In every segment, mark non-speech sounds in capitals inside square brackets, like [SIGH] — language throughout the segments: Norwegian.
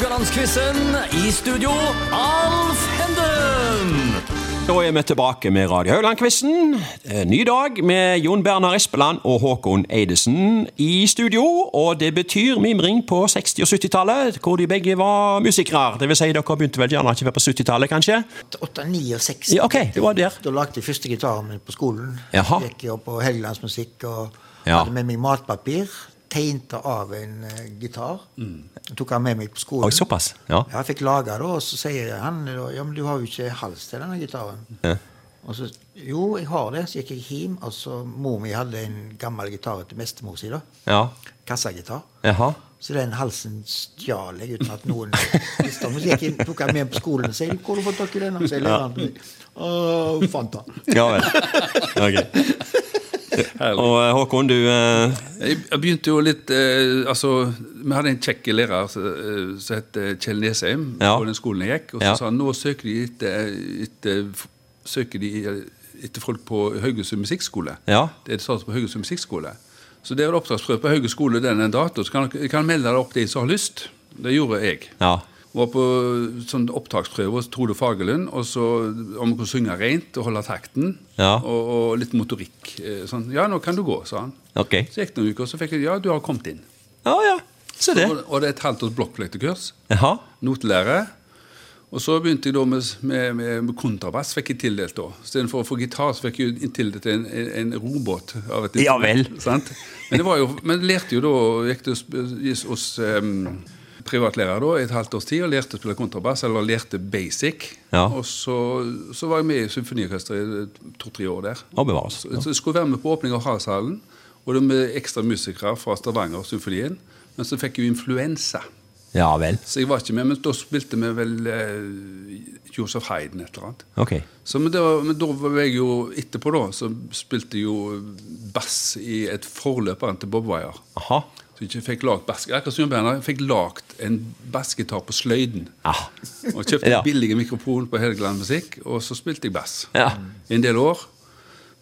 Rogalandsquizen. I studio, Alf Henden. Da er vi tilbake med Radio Haugland-quizen. Eh, Ny dag med Jon Bernar Espeland og Håkon Eidesen i studio. Og det betyr mimring på 60- og 70-tallet, hvor de begge var musikere. Det vil si, dere begynte vel gjerne ikke på 70-tallet, kanskje? 8-69. Ja, ok, det var der. Da lagde jeg første gitaren min på skolen. Jaha. Gikk jeg opp på Helgelandsmusikk og Ja. hadde med meg matpapir. Tegnte av en eh, gitar. Tok han med meg på skolen. Oi, såpass. Ja. Ja, jeg fikk laga det, og så sier han ja, men du har jo ikke hals til denne gitaren. Ja. Og så, jo, jeg har det. Så gikk jeg hjem, og så mor mi hadde en gammel gitar til bestemor si. da. ja. Kassagitar. Jaha. Så den halsen stjal jeg uten at noen visste om. Så jeg, tok jeg med på skolen og sa 'Hvor har du fått tak i den?' Og så meg. «Åh, fant den. Ja vel. Ok. Og eh, Håkon, du eh, Jeg begynte jo litt eh, Altså, Vi hadde en kjekk lærer som eh, het eh, Kjell Nesheim Ja. på den skolen jeg gikk. Og så Ja. sa han nå søker de etter, etter, søker de etter folk på Haugesund musikkskole. Ja. Det er startet på Haugesund musikkskole. Så det er oppdragsprøve på Haugesund skole den en dato. Så kan dere kan melde dere opp de som har lyst. Det gjorde jeg. Ja. Var på sånn opptaksprøve hos Trude Fagerlund, så om å kunne synge rent og holde takten. Ja. Og, og litt motorikk. eh, Sånn. Ja, nå kan du gå, sa han. Okay. Så gikk det noen uker, så fikk jeg ja, du har kommet inn. Ja ja. Se det. Og, og det er et halvt års blokkfløytekurs. Notelære. Og så begynte jeg da med, med, med, kontrabass. fikk jeg tildelt da. Istedenfor å få gitar, så fikk jeg tildelt en, en, en robåt. av et Ja vel. Sant? Men det var jo, men lærte jo da gikk det hos, hos um, privatlærer da, i et halvt års tid og lærte å spille kontrabass, eller lærte basic. Ja. Og så, så var jeg med i symfoniorkesteret i to-tre år der. Og bevares. Så, så jeg skulle være med på åpning av Haraldshallen, og det med ekstra musikere fra Stavanger Symfonien. Men så fikk jeg jo influensa. Ja vel. Så jeg var ikke med, men da spilte vi vel eh, Joseph Hayden et eller annet. Ok. Så, men, da, men da var jeg jo etterpå, da, så spilte jeg jo bass i et forløperen til Bob Wire. Aha. Så jeg fikk lagt basket. Akkurat som Jon fikk lagt en bassgitar på sløyden. Ja. Og kjøpte Ja. en billig mikrofon på Helgeland Musikk, og så spilte jeg bass Ja. i en del år.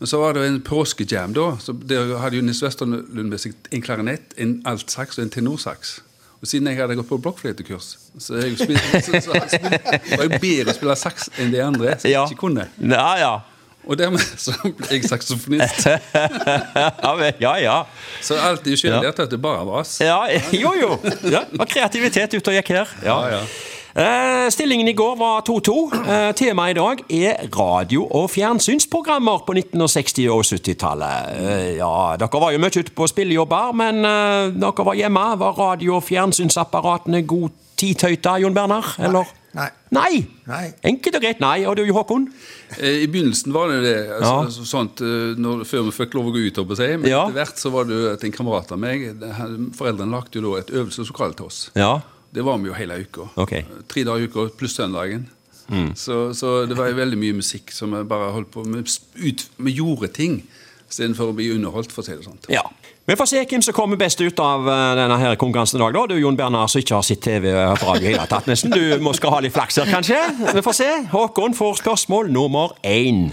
Men så var det en påskejam da. så Der hadde jo Nils Westerlund med seg en klarinett, en altsaks og en tenorsaks. Og siden jeg hadde gått på blokkfløytekurs, så, jeg spilte, så, så, så var jeg bedre å spille saks enn de andre som Ja. ikke kunne. Ja ja. Og dermed [LAUGHS] så ble jeg saksofonist. [LAUGHS] Ja. Ja. Så alt er jo Ja. skyldig at det bare var oss. Ja, [LAUGHS] jo jo. Ja, var kreativitet ute og gikk her. Ja. Ja. Eh, stillingen i går var 2-2. Uh, temaet i dag er radio- og fjernsynsprogrammer på 1960- og 70-tallet. Uh, ja, dere var jo mye ute på spillejobber, men eh, dere var hjemme. Var radio- og fjernsynsapparatene god tidtøyta, Jon Bernar? Eller? Nei. Nei! Nei. Enkelt og greit nei. Og du, Håkon? Eh, I begynnelsen var det det. Altså, Ja. altså, sånt, eh, når, før vi fikk lov å gå ut. på Si. Men Ja. etter hvert så var det at en kamerat av meg Foreldrene lagde jo da et øvelseslokale til oss. Ja. Det var vi jo hele uka. Okay. Tre dager i uka pluss søndagen. Så, så det var jo veldig mye musikk som vi bare holdt på med. Ut, vi gjorde ting istedenfor å bli underholdt, for å si det sånn. Ja. Vi får se hvem som kommer best ut av eh, denne her konkurransen i dag. da. Du Jon Bernar som ikke har sett TV og radio i hele tatt, nesten. Du må skal ha litt flaks her, kanskje. Vi får se. Håkon får spørsmål nummer én.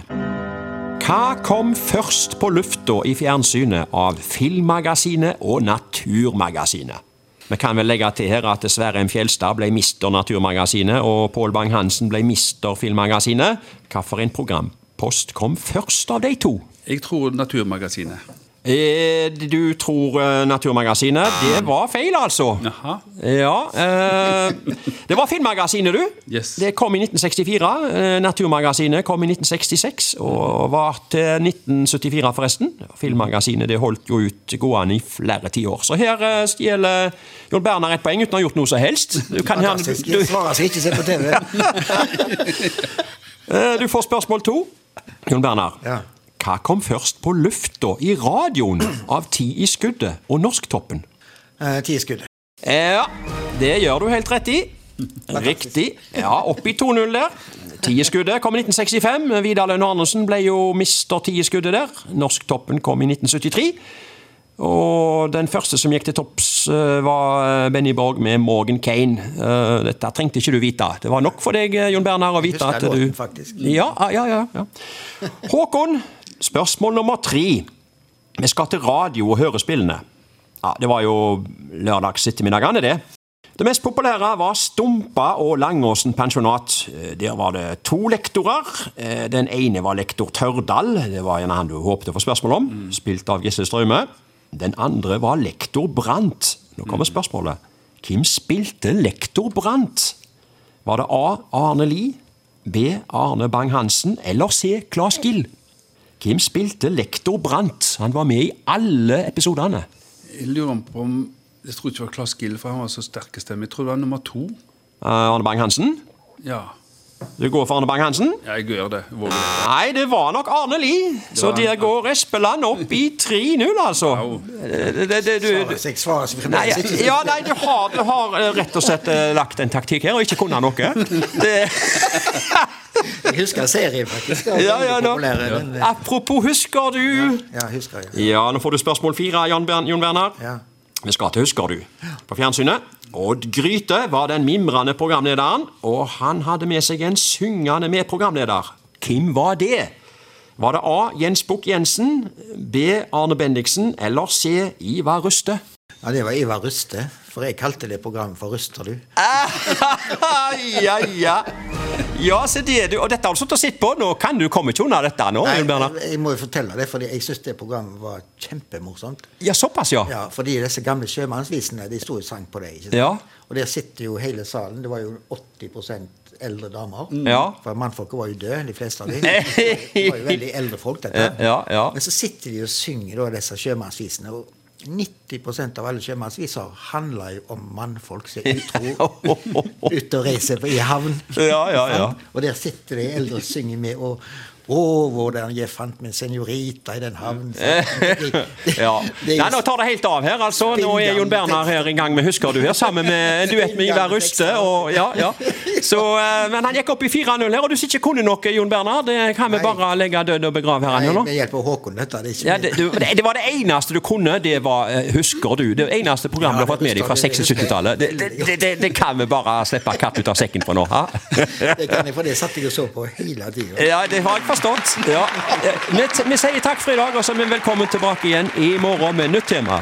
Hva kom først på lufta i fjernsynet av Filmmagasinet og Naturmagasinet? Vi kan vel legge til her at Sverre M. Fjelstad ble mister Naturmagasinet, og Pål Bang-Hansen ble mister Filmmagasinet. Hvilken programpost kom først av de to? Jeg tror Naturmagasinet. Eh, du tror eh, Naturmagasinet. Det var feil, altså. Jaha. Ja. Eh, det var Filmmagasinet, du. Yes. Det kom i 1964. Eh, Naturmagasinet kom i 1966 og var til 1974, forresten. Filmmagasinet det holdt jo ut gående i flere tiår. Så her stjeler Jon Berner et poeng uten å ha gjort noe som helst. Du, kan, Fantastisk. du, Jeg svarer seg ikke se på TV. [LAUGHS] eh, du får spørsmål to. Jon Bernar. Ja. Hva kom først på lufta i radioen av Ti i skuddet og Norsktoppen? Eh, Ti skudd. Ja, det gjør du helt rett i. Riktig. Ja, opp i 2-0 der. Tieskuddet kom i 1965. Vidar Lønn Arnesen ble jo mister tieskuddet der. Norsktoppen kom i 1973. Og den første som gikk til topps, eh, var Benny Borg med Morgan Kane. Eh, Dette trengte ikke du vite. Det var nok for deg, eh, Jon Bernar, å vite at du låten, faktisk. Ja, ja, ja, ja. Håkon, spørsmål nummer tre. Vi skal til radio og hørespillene. Ja, Det var jo lørdags ettermiddagene, det. Det mest populære var Stumpa og Langåsen pensjonat. Eh, Der var det to lektorer. Eh, Den ene var lektor Tørdal, det var gjerne han du håpte å få spørsmål om, spilt av Gisle Strøme. Den andre var lektor Brandt. Nå kommer spørsmålet. Hvem spilte lektor Brandt? Var det A. Arne Lie, B. Arne Bang-Hansen eller C. Claes Gill? Hvem spilte lektor Brandt? Han var med i alle episodene. Jeg lurer på om Jeg tror ikke det var Claes Gill, for han var så sterk stemme. Jeg tror det var nummer to. Eh, Arne Bang-Hansen? Ja, Du går for Arne Bang-Hansen? ja jeg gjør det. Jeg Våger det. Nei, det var nok Arne Lie. Så der går Espeland opp i 3-0, altså. Jeg svarer Nei, fremdeles ikke. ja, nei, du har, du har eh, rett og slett eh, lagt en taktikk her og ikke kunnet noe. Det, [LAUGHS] Jeg husker serien, faktisk. Ja, ja, da. Apropos, husker du Ja, husker jeg. Ja, nå får du spørsmål fire, Jon, Bern, Jon Berner. Ja. Vi skal til Husker du på fjernsynet. Odd Gryte var den mimrende programlederen, og han hadde med seg en syngende medprogramleder. Hvem var det? Var det A. Jens Bukk Jensen, B. Arne Bendiksen eller C. Ivar Ruste? ja, det var Ivar Ruste. For jeg kalte det programmet for Ruster, du. [LAUGHS] ja, ja. Ja, se det, du. Og dette har du sittet og sett på. Nå kan du komme ikke unna dette nå, Nei, jeg må jo fortelle det, fordi jeg syns det programmet var kjempemorsomt. Ja, såpass, ja. Ja, fordi disse gamle sjømannsvisene de sto og sang på det. ikke sant? Ja. Og der sitter jo hele salen. Det var jo 80% eldre damer. Ja. For mannfolket var jo døde, de fleste av dem. [LAUGHS] Det var jo veldig eldre folk, dette. Ja, ja. Men så sitter de og synger da disse sjømannsvisene. og 90% av alle sjømannsviser handler jo om mannfolk som er [LAUGHS] utro, ute og reiser i havn. Ja, ja, ja. Og der sitter de eldre og synger med. og å, hvordan jeg fant min senorita i den havnen. [LAUGHS] Ja. Nei, nå tar det helt av her. altså. Nå er Jon Bernar her i gang med Husker du her, sammen med en duett med Ivar Ruste. Og, ja, ja. Så, eh, men han gikk opp i 4-0 her, og du som ikke kunne noe, Jon Bernar, det kan vi bare legge død og begrave her. Nå. med hjelp av Håkon, dette. Det Ja, det, det det var det eneste du kunne, det var eh, Husker du? Det eneste programmet du har fått med deg fra det husker jeg. 60-70-tallet. Det, kan vi bare slippe katt ut av sekken for nå. Ha? det kan jeg, for det satt jeg og så på hele tida. Ja, det har jeg forstått. Ja. Eh, Vi, vi sier takk for i dag, og så er vi velkommen tilbake igjen i morgen med nytt tema.